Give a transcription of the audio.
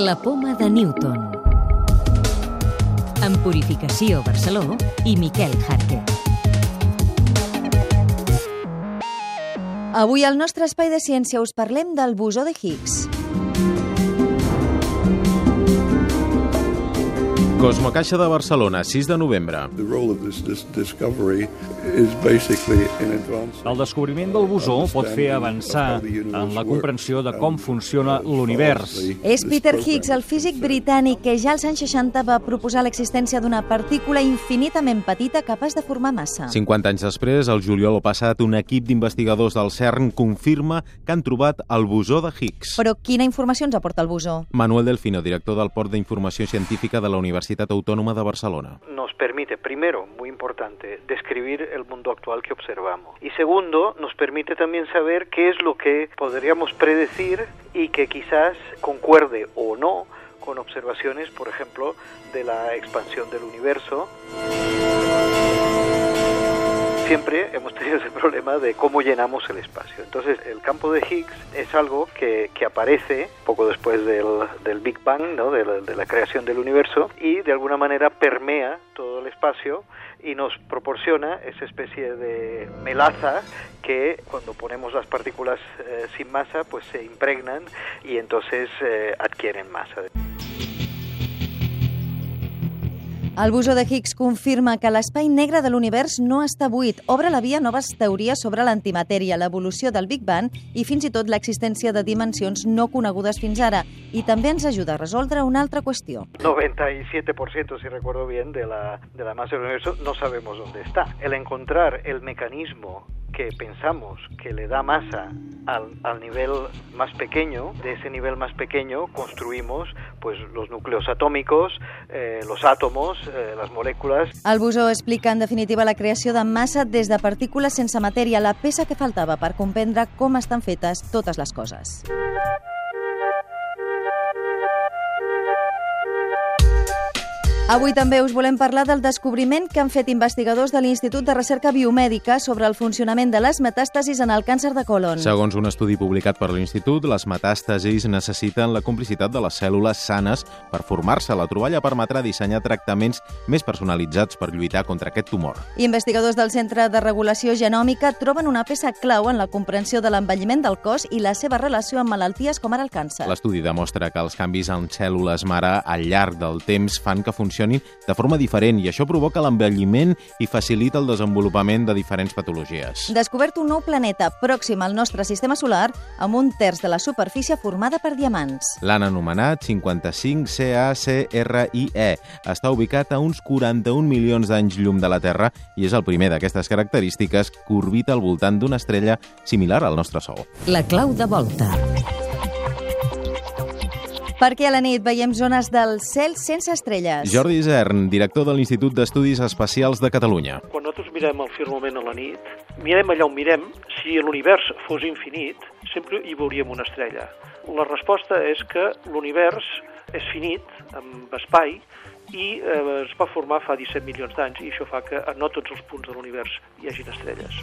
La poma de Newton. En Purificació Barceló i Miquel Jarque. Avui al nostre espai de ciència us parlem del bosó de Higgs. Cosmocaixa de Barcelona, 6 de novembre. El descobriment del bosó pot fer avançar en la comprensió de com funciona l'univers. És Peter Higgs, el físic britànic que ja als anys 60 va proposar l'existència d'una partícula infinitament petita capaç de formar massa. 50 anys després, el juliol passat, un equip d'investigadors del CERN confirma que han trobat el bosó de Higgs. Però quina informació ens aporta el bosó? Manuel Delfino, director del Port d'Informació Científica de la Universitat Autónoma de Barcelona. nos permite, primero, muy importante, describir el mundo actual que observamos. Y segundo, nos permite también saber qué es lo que podríamos predecir y que quizás concuerde o no con observaciones, por ejemplo, de la expansión del universo. Siempre hemos tenido ese problema de cómo llenamos el espacio. Entonces, el campo de Higgs es algo que, que aparece poco después del, del Big Bang, ¿no? de, la, de la creación del universo, y de alguna manera permea todo el espacio y nos proporciona esa especie de melaza que cuando ponemos las partículas eh, sin masa pues se impregnan y entonces eh, adquieren masa. El bosó de Higgs confirma que l'espai negre de l'univers no està buit, obre la via a noves teories sobre l'antimatèria, l'evolució del Big Bang i fins i tot l'existència de dimensions no conegudes fins ara. I també ens ajuda a resoldre una altra qüestió. 97%, si recuerdo bien, de la, de la masa del universo no sabemos dónde está. El encontrar el mecanismo que pensamos que le da masa al, al, nivel más pequeño, de ese nivel más pequeño construimos pues los núcleos atómicos, eh, los átomos, eh, las moléculas. El bosó explica en definitiva la creació de massa des de partícules sense matèria, la peça que faltava per comprendre com estan fetes totes les coses. Avui també us volem parlar del descobriment que han fet investigadors de l'Institut de Recerca Biomèdica sobre el funcionament de les metàstasis en el càncer de colon. Segons un estudi publicat per l'Institut, les metàstasis necessiten la complicitat de les cèl·lules sanes per formar-se. La troballa permetrà dissenyar tractaments més personalitzats per lluitar contra aquest tumor. Investigadors del Centre de Regulació Genòmica troben una peça clau en la comprensió de l'envelliment del cos i la seva relació amb malalties com ara el càncer. L'estudi demostra que els canvis en cèl·lules mare al llarg del temps fan que funcionin de forma diferent i això provoca l'envelliment i facilita el desenvolupament de diferents patologies. Descobert un nou planeta pròxim al nostre sistema solar amb un terç de la superfície formada per diamants. L'han anomenat 55 CACRIE. Està ubicat a uns 41 milions d'anys llum de la Terra i és el primer d'aquestes característiques que orbita al voltant d'una estrella similar al nostre Sol. La clau de volta. Perquè a la nit veiem zones del cel sense estrelles. Jordi Isern, director de l'Institut d'Estudis Espacials de Catalunya. Quan nosaltres mirem el firmament a la nit, mirem allà on mirem, si l'univers fos infinit, sempre hi veuríem una estrella. La resposta és que l'univers és finit, amb espai, i eh, es va formar fa 17 milions d'anys, i això fa que a no tots els punts de l'univers hi hagin estrelles.